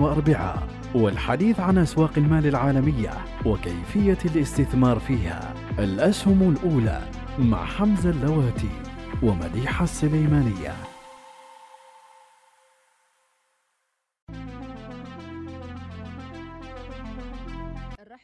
وأربعاء والحديث عن أسواق المال العالمية وكيفية الاستثمار فيها. الأسهم الأولى مع حمزة اللواتي ومديحة السليمانية.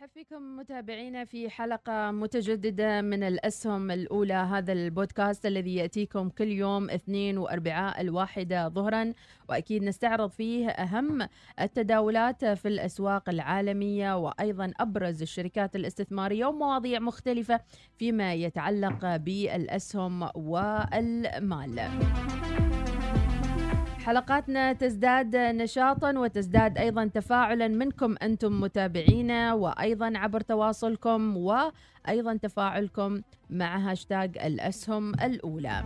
نرحب فيكم متابعينا في حلقة متجددة من الأسهم الأولى هذا البودكاست الذي يأتيكم كل يوم اثنين وأربعاء الواحدة ظهرا وأكيد نستعرض فيه أهم التداولات في الأسواق العالمية وأيضا أبرز الشركات الاستثمارية ومواضيع مختلفة فيما يتعلق بالأسهم والمال. حلقاتنا تزداد نشاطا وتزداد أيضا تفاعلا منكم أنتم متابعينا وأيضا عبر تواصلكم وأيضا تفاعلكم مع هاشتاج الأسهم الأولى.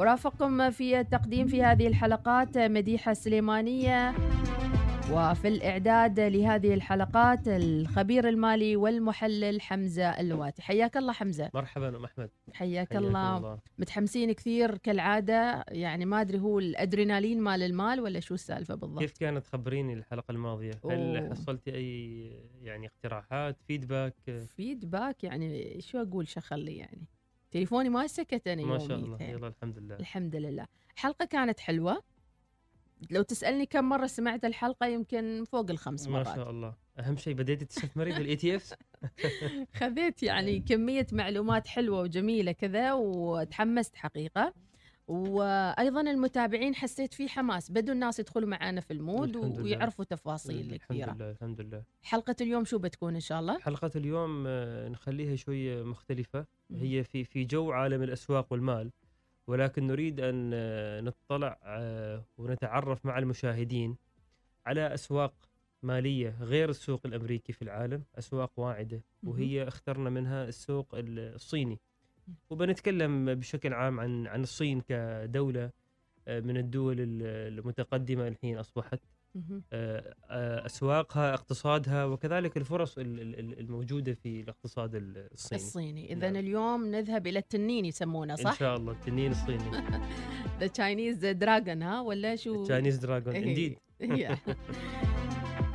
أرافقكم في التقديم في هذه الحلقات مديحة السليمانيه وفي الإعداد لهذه الحلقات الخبير المالي والمحلل حمزة اللواتي. حياك الله حمزة. مرحبا أم أحمد. حياك حياكم الله. متحمسين كثير كالعادة. يعني ما أدري هو الأدرينالين مال المال ولا شو السالفة بالضبط. كيف كانت خبريني الحلقة الماضية؟ هل أوه. حصلتي أي يعني اقتراحات فيدباك فيدباك يعني شو أقول شخلي يعني؟ تليفوني ما سكت أنا ما شاء. الله. يلا الحمد لله. الحمد لله. الحلقة كانت حلوة. لو تسألني كم مرة سمعت الحلقة يمكن فوق الخمس ما مرات. شاء الله. أهم شيء بديتي تستثمري بال ETFs خذيت يعني كمية معلومات حلوة وجميلة كذا وتحمست حقيقة. وأيضا المتابعين حسيت في حماس. بدوا الناس يدخلوا معنا في ال mood الحمد. ويعرفوا تفاصيل الحمد كثيرة. لله الحمد لله. حلقة اليوم شو بتكون إن شاء الله؟ حلقة اليوم آه، نخليها شوية مختلفة. مم. هي في في جو عالم الأسواق والمال. ولكن نريد أن آه، نطلع آه، ونتعرف مع المشاهدين على أسواق مالية غير السوق الأمريكي في العالم أسواق واعدة. وهي اخترنا منها السوق ال- الصيني. وبنتكلم بشكل عام عن عن الصين كدولة آه، من الدول ال- المتقدمة الحين أصبحت أسواقها اقتصادها وكذلك الفرص ال- ال- ال- الموجودة في الاقتصاد ال- الصيني. الصيني. إذا نعم. اليوم نذهب إلى التنين يسمونه إن صح؟ شاء الله التنين الصيني. the Chinese dragon ها؟ ولا شو؟ Chinese dragon indeed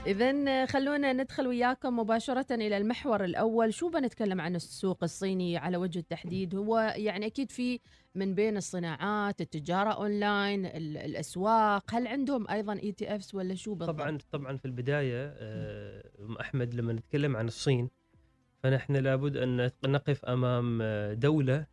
إذا خلونا ندخل وياكم مباشرة إلى المحور الأول، شو بنتكلم عن السوق الصيني على وجه التحديد؟ هو يعني أكيد في من بين الصناعات، التجارة أونلاين، ال- الأسواق، هل عندهم أيضا ETFs ولا شو بالضبط؟ طبعا طبعا في البداية آه، أم أحمد لما نتكلم عن الصين فنحن لابد أن نقف أمام آه، دولة آه،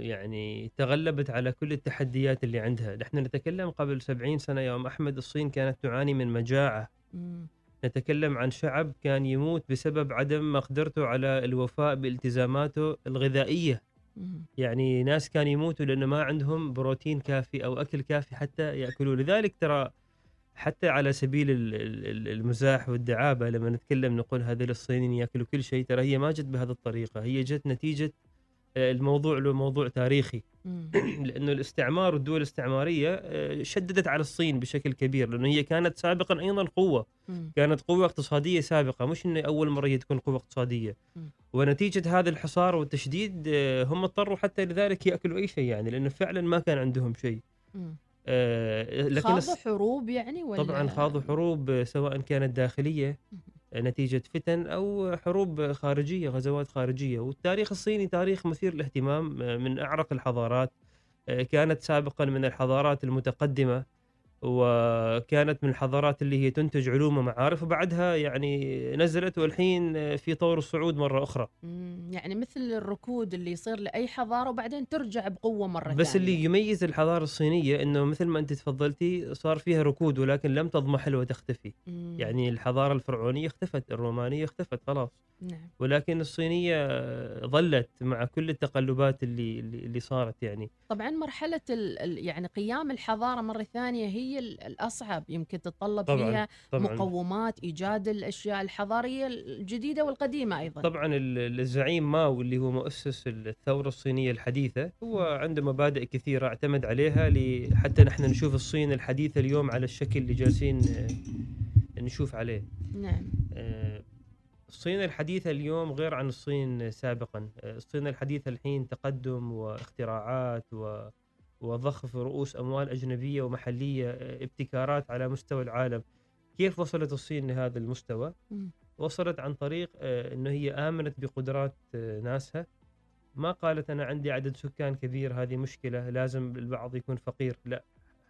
يعني تغلبت على كل التحديات اللي عندها، نحن نتكلم قبل 70 سنة يا ام أحمد الصين كانت تعاني من مجاعة. مم. نتكلم عن شعب كان يموت بسبب عدم مقدرته على الوفاء بالتزاماته الغذائية. مم. يعني ناس كان يموتوا لأنه ما عندهم بروتين كافي أو أكل كافي حتى يأكلوه. لذلك ترى حتى على سبيل ال- ال- ال- المزاح والدعابة لما نتكلم نقول هذول الصينيين يأكلوا كل شيء ترى هي ما جت بهذه الطريقة. هي جت نتيجة آه، الموضوع له موضوع تاريخي. لأنه الاستعمار والدول الاستعمارية آه، شددت على الصين بشكل كبير لأنه هي كانت سابقا أيضا قوة. كانت قوة اقتصادية سابقة مش إنه أول مرة هي تكون قوة اقتصادية مم. ونتيجة هذا الحصار والتشديد آه، هم اضطروا حتى لذلك يأكلوا أي شيء يعني لأنه فعلا ما كان عندهم شيء. آه، لكن خاضوا حروب يعني ولا طبعا خاضوا حروب سواء كانت داخلية آه، نتيجة فتن أو حروب خارجية غزوات خارجية. والتاريخ الصيني تاريخ مثير للاهتمام آه، من أعرق الحضارات آه، كانت سابقا من الحضارات المتقدمة. وكانت من الحضارات اللي هي تنتج علوم ومعارف وبعدها يعني نزلت والحين في طور الصعود مرة أخرى مم. يعني مثل الركود اللي يصير لأي حضارة وبعدين ترجع بقوة مرة بس ثانية. اللي يميز الحضارة الصينية أنه مثل ما أنت تفضلتي صار فيها ركود ولكن لم تضمحل وتختفي مم. يعني الحضارة الفرعونية اختفت الرومانية اختفت خلاص نعم ولكن الصينية ظلت مع كل التقلبات اللي اللي صارت يعني طبعا. ال- يعني قيام الحضارة مرة ثانية هي هي ال- الأصعب يمكن تتطلب طبعاً، فيها طبعا. مقومات إيجاد الأشياء الحضارية الجديدة والقديمة أيضا. طبعا ال- الزعيم ماو اللي هو مؤسس الثورة الصينية الحديثة هو عنده مبادئ كثيرة أعتمد عليها حتى نحن نشوف الصين الحديثة اليوم على الشكل اللي جالسين آه، نشوف عليه. نعم. آه، الصين الحديثة اليوم غير عن الصين سابقا. آه، الصين الحديثة الحين تقدم واختراعات و وضخ رؤوس أموال أجنبية ومحلية آه، ابتكارات على مستوى العالم. كيف وصلت الصين لهذا المستوى؟ وصلت عن طريق آه، أنه هي آمنت بقدرات آه، ناسها. ما قالت أنا عندي عدد سكان كبير هذه مشكلة لازم البعض يكون فقير. لا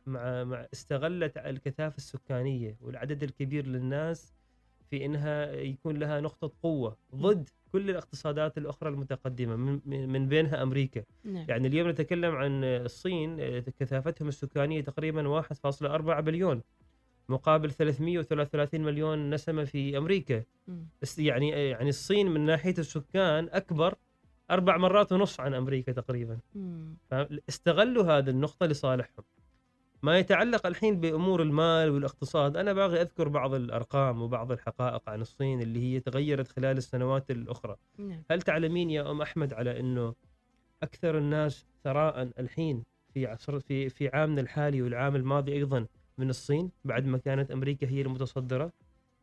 مع, مع استغلت الكثافة السكانية والعدد الكبير للناس في إنها يكون لها نقطة قوة ضد كل الاقتصادات الأخرى المتقدمة من, بينها أمريكا، نعم. يعني اليوم نتكلم عن الصين كثافتهم السكانية تقريبا 1.4 بليون مقابل 333 مليون نسمة في أمريكا،. بس يعني يعني الصين من ناحية السكان أكبر أربع مرات ونص عن أمريكا تقريبا، مم. فاستغلوا هذه النقطة لصالحهم. ما يتعلق الحين بأمور المال والاقتصاد أنا باغي أذكر بعض الأرقام وبعض الحقائق عن الصين اللي هي تغيرت خلال السنوات الأخرى نعم هل تعلمين يا أم أحمد على أنه أكثر الناس ثراء الحين في عصر في في عامنا الحالي والعام الماضي أيضا من الصين بعد ما كانت أمريكا هي المتصدرة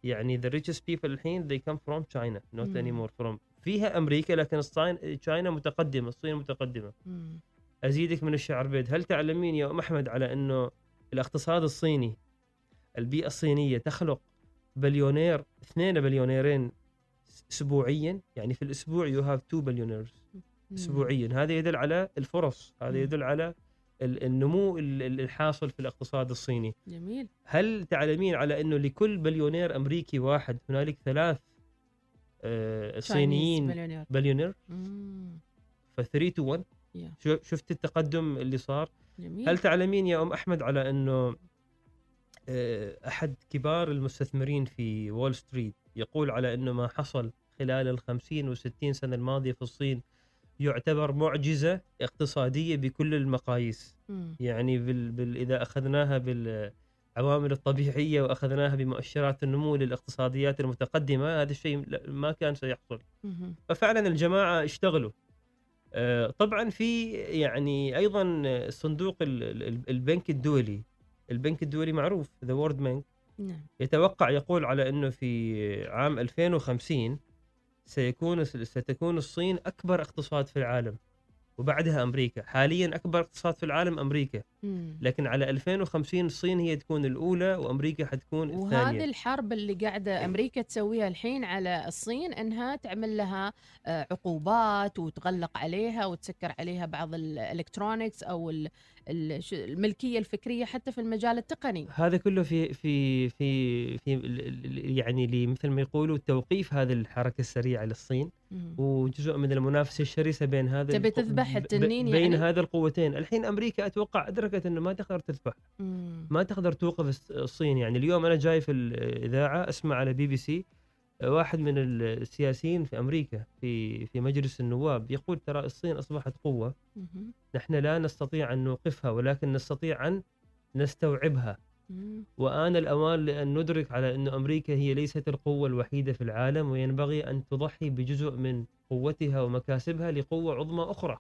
يعني the richest people الحين they come from China not مم. anymore from فيها أمريكا لكن الصين China متقدمة الصين متقدمة مم. أزيدك من الشعر بيد هل تعلمين يا أم أحمد على إنه الاقتصاد الصيني البيئة الصينية تخلق بليونير اثنين بليونيرين اسبوعيا يعني في الأسبوع you have two billionaires. اسبوعيا هذا يدل على الفرص هذا. يدل على ال- النمو ال- ال- الحاصل في الاقتصاد الصيني جميل هل تعلمين على إنه لكل بليونير أمريكي واحد هنالك ثلاث آه، صينيين. بليونير مم. ف 3 to 1 Yeah. شفت التقدم اللي صار جميل هل تعلمين يا أم أحمد على إنه آه، أحد كبار المستثمرين في وول ستريت يقول على إنه ما حصل خلال الخمسين والستين سنة الماضية في الصين يعتبر معجزة اقتصادية بكل المقاييس مم. يعني بال بال إذا أخذناها بالعوامل الطبيعية وأخذناها بمؤشرات النمو للاقتصاديات المتقدمة هذا الشيء ما كان سيحصل. ففعلا الجماعة اشتغلوا طبعا في يعني أيضا صندوق ال- ال- البنك الدولي. البنك الدولي معروف ذا وورد نعم. يتوقع يقول على إنه في عام 2050 سيكون ستكون الصين أكبر اقتصاد في العالم وبعدها أمريكا. حاليا أكبر اقتصاد في العالم أمريكا. لكن على 2050 الصين هي تكون الأولى وأمريكا حتكون وهذه الثانية الحرب اللي قاعدة أمريكا تسويها الحين على الصين إنها تعمل لها آه، عقوبات وتغلق عليها وتسكر عليها بعض الالكترونكس أو الملكية الفكرية حتى في المجال التقني. هذا كله في في في في يعني مثل ما يقولوا توقيف هذه الحركة السريعة للصين. وجزء من المنافسة الشرسة بين هذا تبي تذبح التنين بين يعني؟ هذا القوتين. الحين أمريكا أتوقع ادركت إنه ما تقدر تذبح. ما تقدر توقف الصين يعني اليوم أنا جاي في الإذاعة أسمع على بي بي سي واحد من السياسيين في أمريكا في في مجلس النواب يقول ترى الصين أصبحت قوة. نحن لا نستطيع أن نوقفها ولكن نستطيع أن نستوعبها. وآن الأوان لأن ندرك على أن أمريكا هي ليست القوة الوحيدة في العالم وينبغي أن تضحي بجزء من قوتها ومكاسبها لقوة عظمى أخرى.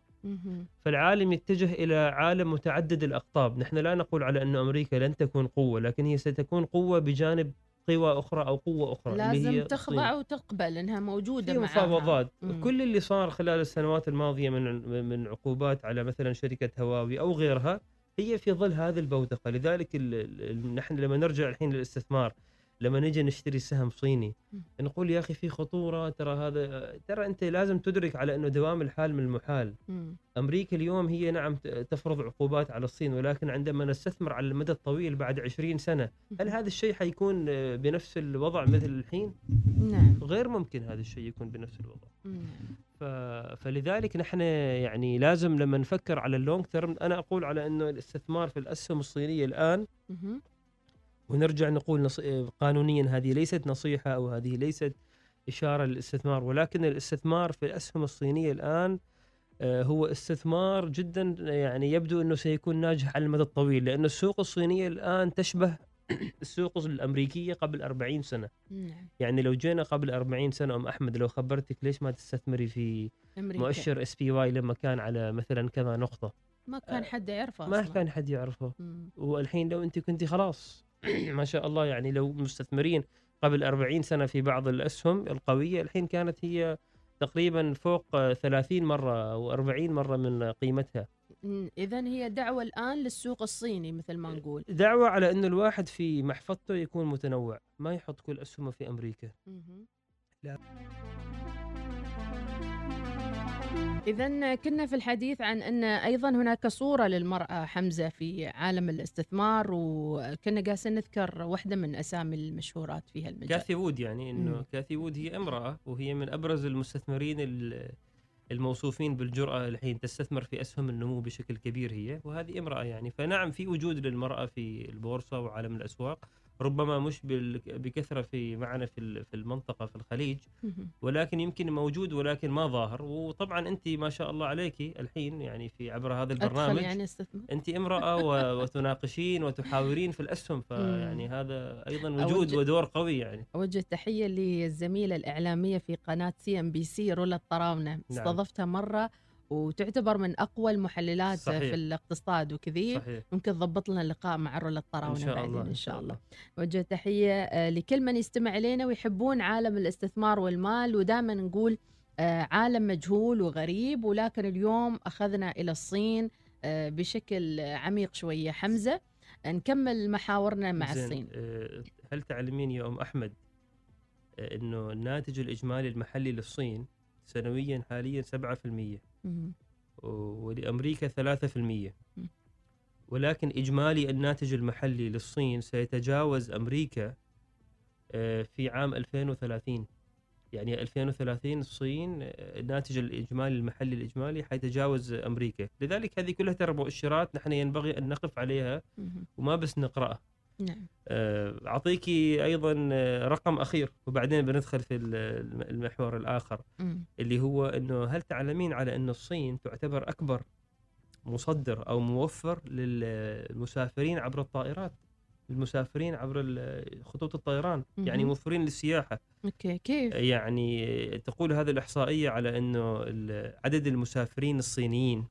فالعالم يتجه إلى عالم متعدد الأقطاب. نحن لا نقول على أن أمريكا لن تكون قوة لكن هي ستكون قوة بجانب قوى أخرى أو قوة أخرى اللي لازم هي تخضع الصين. وتقبل إنها موجودة في مفاوضات. كل اللي صار خلال السنوات الماضية من من عقوبات على مثلا شركة هواوي أو غيرها هي في ظل هذه البوتقة لذلك ال- ال- نحن لما نرجع الحين للاستثمار لما نجي نشتري سهم صيني. نقول يا أخي في خطورة ترى هذا ترى أنت لازم تدرك على أنه دوام الحال من المحال مم. أمريكا اليوم هي نعم تفرض عقوبات على الصين ولكن عندما نستثمر على المدى الطويل بعد 20 سنة هل هذا الشيء حيكون آه، بنفس الوضع مثل الحين؟ نعم غير ممكن هذا الشيء يكون بنفس الوضع نعم. ف... فلذلك نحن يعني لازم لما نفكر على اللونج تيرم أنا أقول على إنه الاستثمار في الأسهم الصينية الآن. ونرجع نقول نص... قانونيا هذه ليست نصيحة أو هذه ليست إشارة للاستثمار ولكن الاستثمار في الأسهم الصينية الآن آه، هو استثمار جدا يعني يبدو إنه سيكون ناجح على المدى الطويل لأن السوق الصينية الآن تشبه السوق الأمريكية قبل 40 سنة نعم يعني لو جينا قبل 40 سنة أم أحمد لو خبرتك ليش ما تستثمري في أمريكا. مؤشر SPY لما كان على مثلا كذا نقطة ما كان حد يعرفه ما أصلاً. كان حد يعرفه مم. والحين لو أنت كنت خلاص ما شاء الله يعني لو مستثمرين قبل 40 سنة في بعض الأسهم القوية الحين كانت هي تقريبا فوق 30 مرة أو 40 مرة من قيمتها اذا هي دعوة الآن للسوق الصيني مثل ما نقول دعوة على انه الواحد في محفظته يكون متنوع ما يحط كل أسهمه في أمريكا. لا. إذا كنا في الحديث عن أن أيضا هناك صورة للمرأة حمزة في عالم الاستثمار وكنا قاسين نذكر واحدة من أسامي المشهورات في هالمجال كاثي وود يعني مم. كاثي وود هي امرأة وهي من أبرز المستثمرين ال- الموصوفين بالجرأة الحين تستثمر في أسهم النمو بشكل كبير هي وهذه امرأة يعني. فنعم في وجود للمرأة في البورصة وعالم الأسواق. ربما مش بكثرة في معنا في في المنطقة في الخليج. ولكن يمكن موجود ولكن ما ظاهر. وطبعا أنت ما شاء الله عليك الحين يعني في عبر هذا البرنامج يعني استثمار أنت امرأة و- وتناقشين وتحاورين في الأسهم. فيعني هذا أيضا وجود أوجه- ودور قوي يعني. أوجه تحية للزميلة الإعلامية في قناة CNBC رولا الطراونة. استضفتها مرة وتعتبر من أقوى المحللات صحيح. في الاقتصاد وكذي. صحيح. ممكن تضبط لنا لقاء مع رولا شاء بعدين الله إن شاء الله. وجه تحية آه، لكل من يستمع إلينا ويحبون عالم الاستثمار والمال ودائما نقول آه، عالم مجهول وغريب ولكن اليوم أخذنا إلى الصين آه، بشكل عميق شوية. حمزة نكمل محاورنا مع زين، الصين. هل تعلمين يا ام احمد إنه الناتج الإجمالي المحلي للصين سنويا حاليا 7% مهم. و- ولأمريكا 3% م. ولكن إجمالي الناتج المحلي للصين سيتجاوز أمريكا آه، في عام 2030 يعني 2030 الصين آه، الناتج الإجمالي المحلي الإجمالي حيتجاوز أمريكا لذلك هذه كلها ترى مؤشرات نحن ينبغي أن نقف عليها. وما بس نقرأها نعم آه، اعطيكي أيضا آه، رقم أخير وبعدين بندخل في ال- المحور الآخر مم. اللي هو إنه هل تعلمين على إن الصين تعتبر أكبر مصدر أو موفر للمسافرين عبر الطائرات المسافرين عبر خطوط الطيران يعني مهم. موفرين للسياحة أوكي كيف؟ يعني تقول هذه الإحصائية على إنه عدد المسافرين الصينيين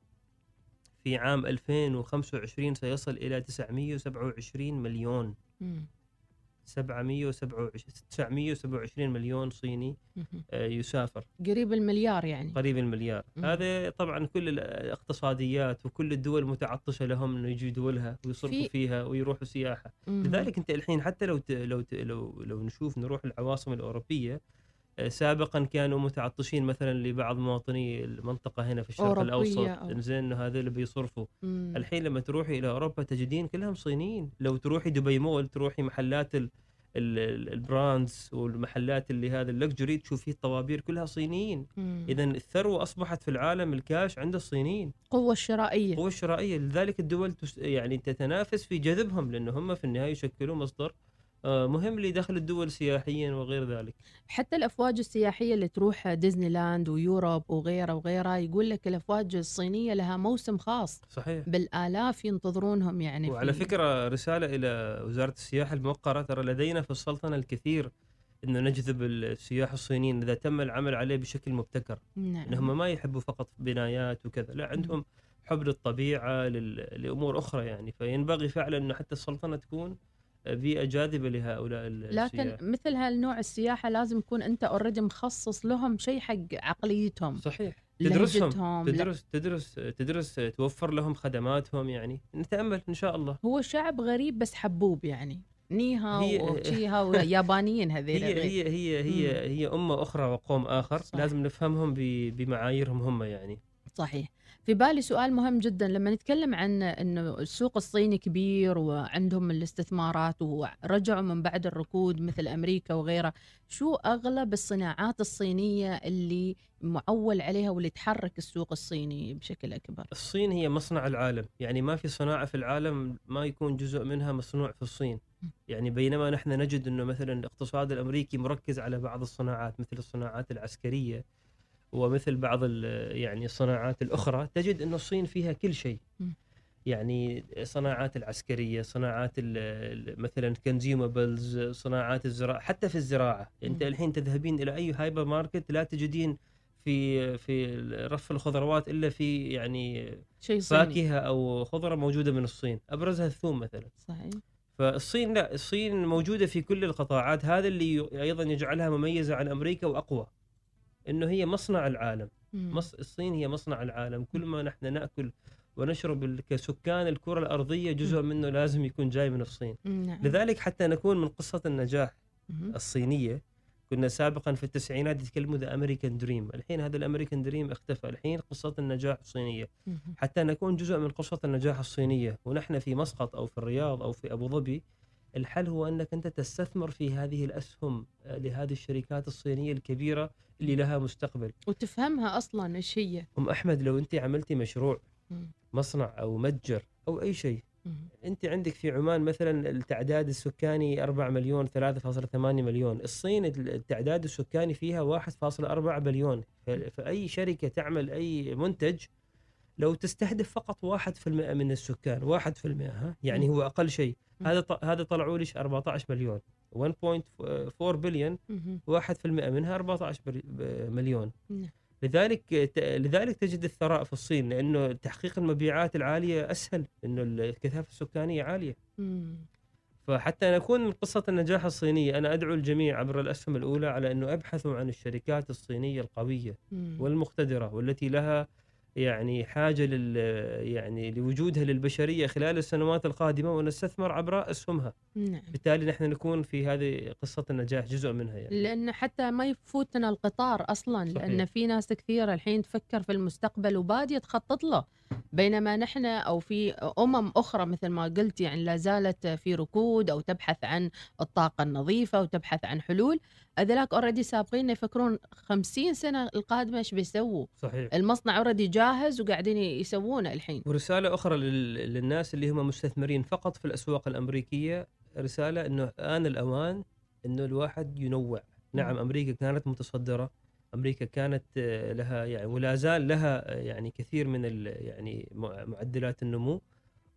في عام 2025 سيصل إلى 927 مليون مم. 727 927 مليون صيني. آه، يسافر قريب المليار يعني قريب المليار مم. هذا طبعا كل الاقتصاديات وكل الدول متعطشة لهم إنه يجي دولها ويصرفوا في- فيها ويروحوا سياحة. لذلك أنت الحين حتى لو ت... لو ت... لو لو نشوف نروح العواصم الأوروبية سابقا كانوا متعطشين مثلا لبعض مواطني المنطقة هنا في الشرق الأوسط. أو- إنزين إنه هذول بيصرفوا. مم. الحين لما تروحي إلى أوروبا تجدين كلهم صينيين. لو تروحي دبي مول تروحي محلات ال ال- ال- ال brands والمحلات اللي هذا ال luxury تشوفي الطوابير كلها صينيين. اذا الثروة أصبحت في العالم الكاش عند الصينيين. قوة الشرائية. القوه الشرائية. لذلك الدول يعني تتنافس في جذبهم لأنه هم في النهاية يشكلوا مصدر مهم لدخل الدول سياحيا وغير ذلك. حتى الأفواج السياحية اللي تروح ديزني لاند و Europe وغيره وغيره يقول لك الأفواج الصينية لها موسم خاص. صحيح. بالآلاف ينتظرونهم يعني وعلى في- فكرة رسالة إلى وزارة السياحة الموقرة ترى لدينا في السلطنة الكثير إنه نجذب السياح الصينيين إذا تم العمل عليه بشكل مبتكر. نعم. إنهم ما يحبوا فقط بنايات وكذا لا عندهم حب للطبيعة لل- لأمور أخرى يعني. فينبغي فعلا إنه حتى السلطنة تكون بيئه جاذبه لهؤلاء السياح لكن مثل هالنوع السياحة لازم يكون أنت اوريدي مخصص لهم شيء حق عقليتهم صحيح. تدرسهم. تدرس تدرس تدرس توفر لهم خدماتهم يعني. نتأمل إن شاء الله. هو شعب غريب بس حبوب يعني. نيها وشيها ويابانيين هذيل هي هي هي هي هي أمة أخرى وقوم آخر. صح. لازم نفهمهم بمعاييرهم هم يعني. صحيح. في بالي سؤال مهم جدا. لما نتكلم عن إنه السوق الصيني كبير وعندهم الاستثمارات ورجعوا من بعد الركود مثل أمريكا وغيرها شو أغلب الصناعات الصينية اللي معول عليها واللي تحرك السوق الصيني بشكل أكبر؟ الصين هي مصنع العالم. يعني ما في صناعة في العالم ما يكون جزء منها مصنوع في الصين. يعني بينما نحن نجد أنه مثلا الاقتصاد الأمريكي مركز على بعض الصناعات مثل الصناعات العسكرية ومثل بعض ال- يعني الصناعات الأخرى تجد إن الصين فيها كل شيء. يعني صناعات العسكرية صناعات مثلا consumables صناعات الزراعة حتى في الزراعة. أنت. الحين تذهبين إلى أي هايبر ماركت لا تجدين في في رف الخضروات إلا في يعني شيء صيني. فاكهة أو خضرة موجودة من الصين. أبرزها الثوم مثلا. صحيح. فالصين لا الصين موجودة في كل القطاعات. هذا اللي أيضا يجعلها مميزة عن أمريكا وأقوى. إنه هي مصنع العالم. مص... الصين هي مصنع العالم. كل ما نحن نأكل ونشرب كسكان الكرة الأرضية جزء منه لازم يكون جاي من الصين. نعم. لذلك حتى نكون من قصة النجاح مهم. الصينية كنا سابقا في التسعينات يتكلموا the American dream الحين هذا ال American dream اختفى. الحين قصة النجاح الصينيه. حتى نكون جزء من قصة النجاح الصينية ونحن في مسقط أو في الرياض أو في أبو ظبي الحل هو أنك أنت تستثمر في هذه الأسهم آه، لهذه الشركات الصينية الكبيرة اللي لها مستقبل. وتفهمها أصلا إيش هي. أم أحمد لو أنت عملتي مشروع. مصنع أو متجر أو أي شيء. أنت عندك في عمان مثلا التعداد السكاني 4 مليون 3.8 مليون. الصين التعداد السكاني فيها 1.4 بليون. ف- فأي شركة تعمل أي منتج لو تستهدف فقط 1% من السكان 1% ها يعني. هو أقل شيء. هذا هذا طلعوا ليش 14 مليون 1.4 بليون مهم. 1% منها 14 بل- ب- مليون نعم. لذلك لذلك تجد الثراء في الصين لأنه تحقيق المبيعات العالية أسهل إنه الكثافة السكانية عالية. فحتى نكون من قصة النجاح الصينية أنا أدعو الجميع عبر الأسهم الأولى على أنه أبحثوا عن الشركات الصينية القوية. والمقتدرة والتي لها يعني حاجة لل يعني لوجودها للبشرية خلال السنوات القادمة ونستثمر عبر أسهمها. نعم. بالتالي نحن نكون في هذه قصة النجاح جزء منها يعني. لأن حتى ما يفوتنا القطار أصلا صحيح. لأن في ناس كثيرة الحين تفكر في المستقبل وبادية تخطط له. بينما نحن أو في أمم أخرى مثل ما قلت يعني لا زالت في ركود أو تبحث عن الطاقة النظيفة وتبحث عن حلول. هذولاك already سابقين يفكرون 50 سنة القادمة إيش بيسووا؟ صحيح. المصنع already جاهز وقاعدين يسوونه الحين. ورسالة أخرى لل- للناس اللي هم مستثمرين فقط في الأسواق الأمريكية رسالة أنه آن الأوان أنه الواحد ينوع. نعم مم. أمريكا كانت متصدرة أمريكا كانت آه، لها يعني ولا زال لها آه، يعني كثير من يعني مع- معدلات النمو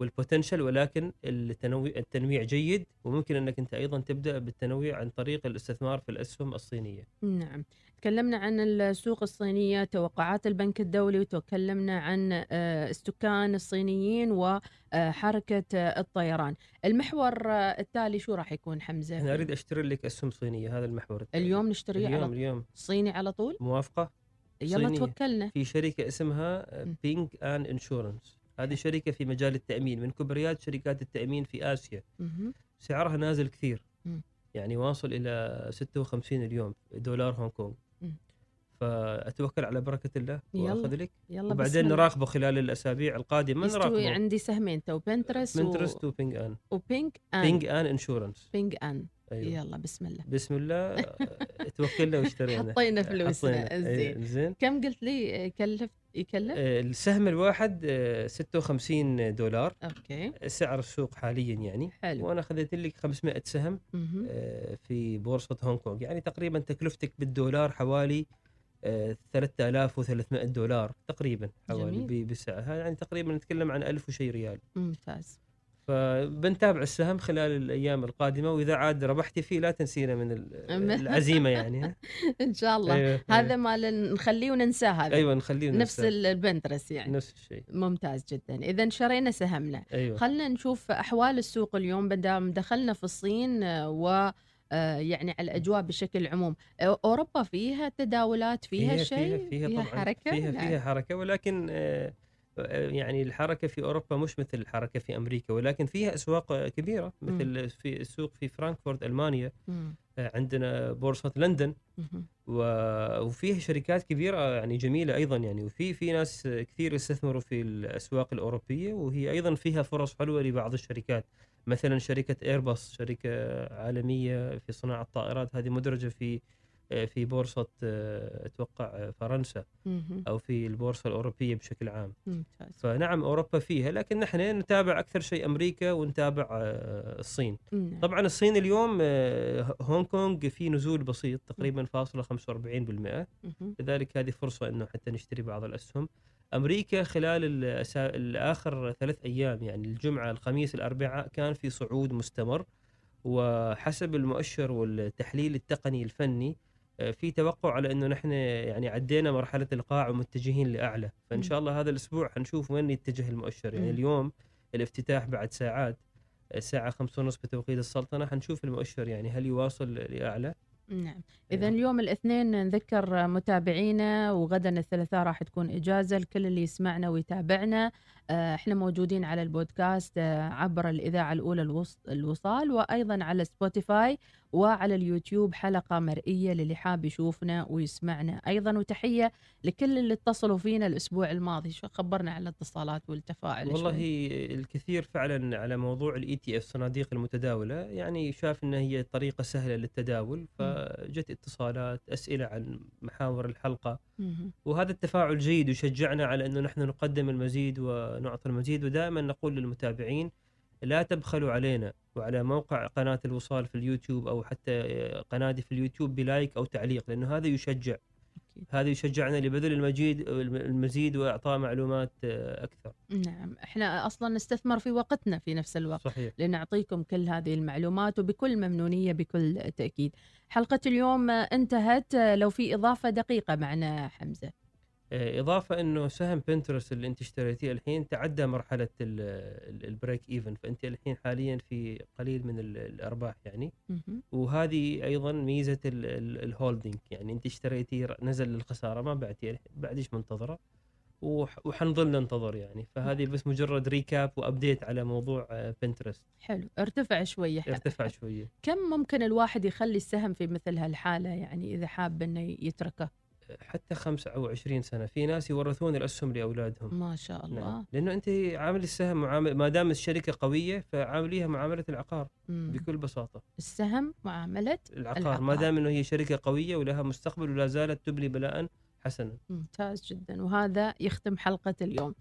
والبوتنشل ولكن التنويع التنويع جيد وممكن أنك أنت أيضا تبدأ بالتنويع عن طريق الاستثمار في الأسهم الصينية. نعم تكلمنا عن السوق الصينية توقعات البنك الدولي وتكلمنا عن آه، السكان الصينيين وحركة الطيران المحور آه، التالي شو راح يكون حمزة أنا أريد أشتري لك أسهم صينية هذا المحور التالي. اليوم نشتريه اليوم على اليوم صيني على طول موافقة؟ يلا صينية. توكلنا في شركة اسمها م. بينج ان انشورنس هذه شركة في مجال التأمين من كبريات شركات التأمين في مهم. سعرها نازل كثير. يعني واصل إلى 56 اليوم دولار هونغ كونغ. فأتوكل على بركة الله. وأخذ لك. يلا وبعدين. نراقبه خلال الأسابيع القادمة نراقبه. عندي سهمين تو بنترست بنترست وبينج ان وبينك ان بينج An Insurance Ping An أيوه. يلا بسم الله. بسم الله. توكلنا واشترينا. حطينا فلوسنا. حطينا. زين. زين. كم قلت لي؟ آه، كلف يكلف؟ آه، السهم الواحد آه، 56 دولار. okay. سعر السوق حاليا يعني. حلو. وأنا أخذت لك 500 سهم. آه، في بورصة هونغ كونغ. يعني تقريبا تكلفتك بالدولار حوالي آه، 3300 دولار تقريبا حوالي بسعرها يعني تقريبا نتكلم عن 1000 وشي ريال. ممتاز. فبنتابع السهم خلال الأيام القادمة وإذا عاد ربحتي فيه لا تنسينا من. العزيمة يعني؟ إن شاء الله. أيوة، هذا أيوة. ما نخليه وننساه هذا. أيوه نخليه نفس ننسى. البنترس يعني. نفس الشيء. ممتاز جدا. اذا شرينا سهمنا. أيوه. خلينا نشوف أحوال السوق اليوم بدام دخلنا في الصين آه، و يعني على الأجواء بشكل عموم. أوروبا فيها تداولات فيها, فيها شيء؟ فيها, فيها, طبعا حركة؟ فيها نعم. فيها حركة ولكن آه، آه، يعني الحركة في أوروبا مش مثل الحركة في أمريكا ولكن فيها أسواق آه، كبيره مثل في السوق في فرانكفورت ألمانيا. آه، عندنا بورصة لندن. وفيها شركات كبيرة يعني جميلة أيضا يعني وفي في ناس كثير يستثمروا في الأسواق الأوروبية وهي أيضا فيها فرص حلوة لبعض الشركات. مثلا شركة ايرباص شركة عالمية في صناعة الطائرات هذه مدرجة في في بورصة آه، أتوقع آه، فرنسا. أو في البورصة الأوروبية بشكل عام فنعم أوروبا فيها لكن نحن نتابع أكثر شيء أمريكا ونتابع آه، الصين نعم. طبعا الصين اليوم آه، هونغ كونغ في نزول بسيط تقريبا فاصلة 45% مهم. لذلك هذه فرصة إنه حتى نشتري بعض الأسهم أمريكا خلال الأسا... الآخر ثلاث أيام يعني الجمعة الخميس الأربعاء كان في صعود مستمر وحسب المؤشر والتحليل التقني الفني آه، في توقع على إنه نحن يعني عدينا مرحلة القاع ومتجهين لأعلى. فإن. شاء الله هذا الأسبوع حنشوف وين يتجه المؤشر. يعني. اليوم الافتتاح بعد ساعات الساعة خمسة ونص بتوقيت السلطنة حنشوف المؤشر يعني هل يواصل لأعلى؟ نعم. إذا اليوم الاثنين نذكر متابعينا وغدا الثلاثاء راح تكون إجازة لكل اللي يسمعنا ويتابعنا. آه، إحنا موجودين على البودكاست آه، عبر الإذاعة الأولى الوص- الوصال وأيضا على سبوتيفاي وعلى اليوتيوب حلقة مرئية للي حاب يشوفنا ويسمعنا. أيضا وتحية لكل اللي اتصلوا فينا الأسبوع الماضي. شو خبرنا عن الاتصالات والتفاعل؟ والله شوي. الكثير فعلا على موضوع ال ETF صناديق المتداولة. يعني شاف إن هي طريقة سهلة للتداول فجت اتصالات أسئلة عن محاور الحلقة. مهم. وهذا التفاعل جيد وشجعنا على إنه نحن نقدم المزيد ونعطي المزيد ودائما نقول للمتابعين لا تبخلوا علينا وعلى موقع قناة الوصال في اليوتيوب أو حتى قناتي في اليوتيوب ب like أو تعليق لأنه هذا يشجع. هذا يشجعنا لبذل المزيد المزيد وإعطاء معلومات أكثر. نعم. إحنا أصلا نستثمر في وقتنا في نفس الوقت صحيح. لنعطيكم كل هذه المعلومات وبكل ممنونية بكل تأكيد. حلقة اليوم انتهت. لو في إضافة دقيقة معنا حمزة. آه، إضافة إنه سهم بنترست اللي أنت اشتريتيه الحين تعدى مرحلة ال- ال- ال break even. فأنت الحين حاليا في قليل من ال- الأرباح يعني. وهذه أيضا ميزة ال- ال- ال holding يعني أنت اشتريتي نزل للخسارة ما بعتي بعديش منتظره. وح- وحنظل ننتظر يعني. فهذه بس مجرد recap و update على موضوع آه، بنترست حلو. ارتفع شوية ارتفع شوية. كم ممكن الواحد يخلي السهم في مثل هالحالة يعني إذا حاب أنه يتركه؟ حتى 25 سنة. في ناس يورثون الأسهم لأولادهم. ما شاء الله. نعم لأنه أنت عامل السهم معامل ما دام الشركة قوية فعامليها معاملة العقار مم. بكل بساطة. السهم معاملة العقار, العقار. ما دام إنه هي شركة قوية ولها مستقبل ولا زالت تبني بناء حسنا. ممتاز جدا. وهذا يختم حلقة اليوم.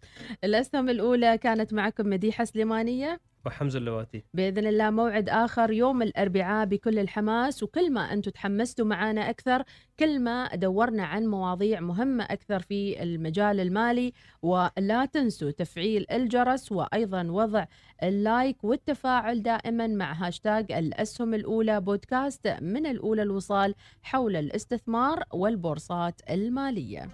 الأسهم الأولى كانت معكم مديحة سليمانية. وحمزة اللواتي. بإذن الله موعد آخر يوم الأربعاء بكل الحماس وكل ما أنتم تحمستوا معنا أكثر كل ما دورنا عن مواضيع مهمة أكثر في المجال المالي. ولا تنسوا تفعيل الجرس وأيضا وضع ال like والتفاعل دائما مع هاشتاج الأسهم الأولى بودكاست من الأولى الوصال حول الاستثمار والبورصات المالية.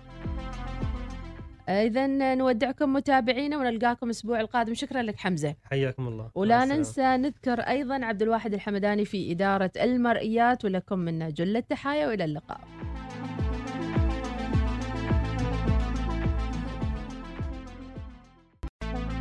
إذا نودعكم متابعينا ونلقاكم الأسبوع القادم. شكرا لك حمزة. حياكم الله. ولا. ننسى نذكر أيضا عبد الواحد الحمداني في إدارة المرئيات ولكم منا جل التحايا وإلى اللقاء.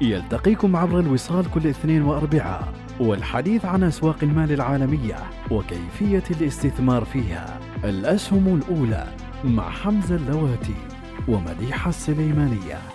يلتقيكم عبر الوصال كل اثنين وأربعاء والحديث عن أسواق المال العالمية وكيفية الاستثمار فيها. الأسهم الأولى مع حمزة اللواتي ومديحة السليمانية.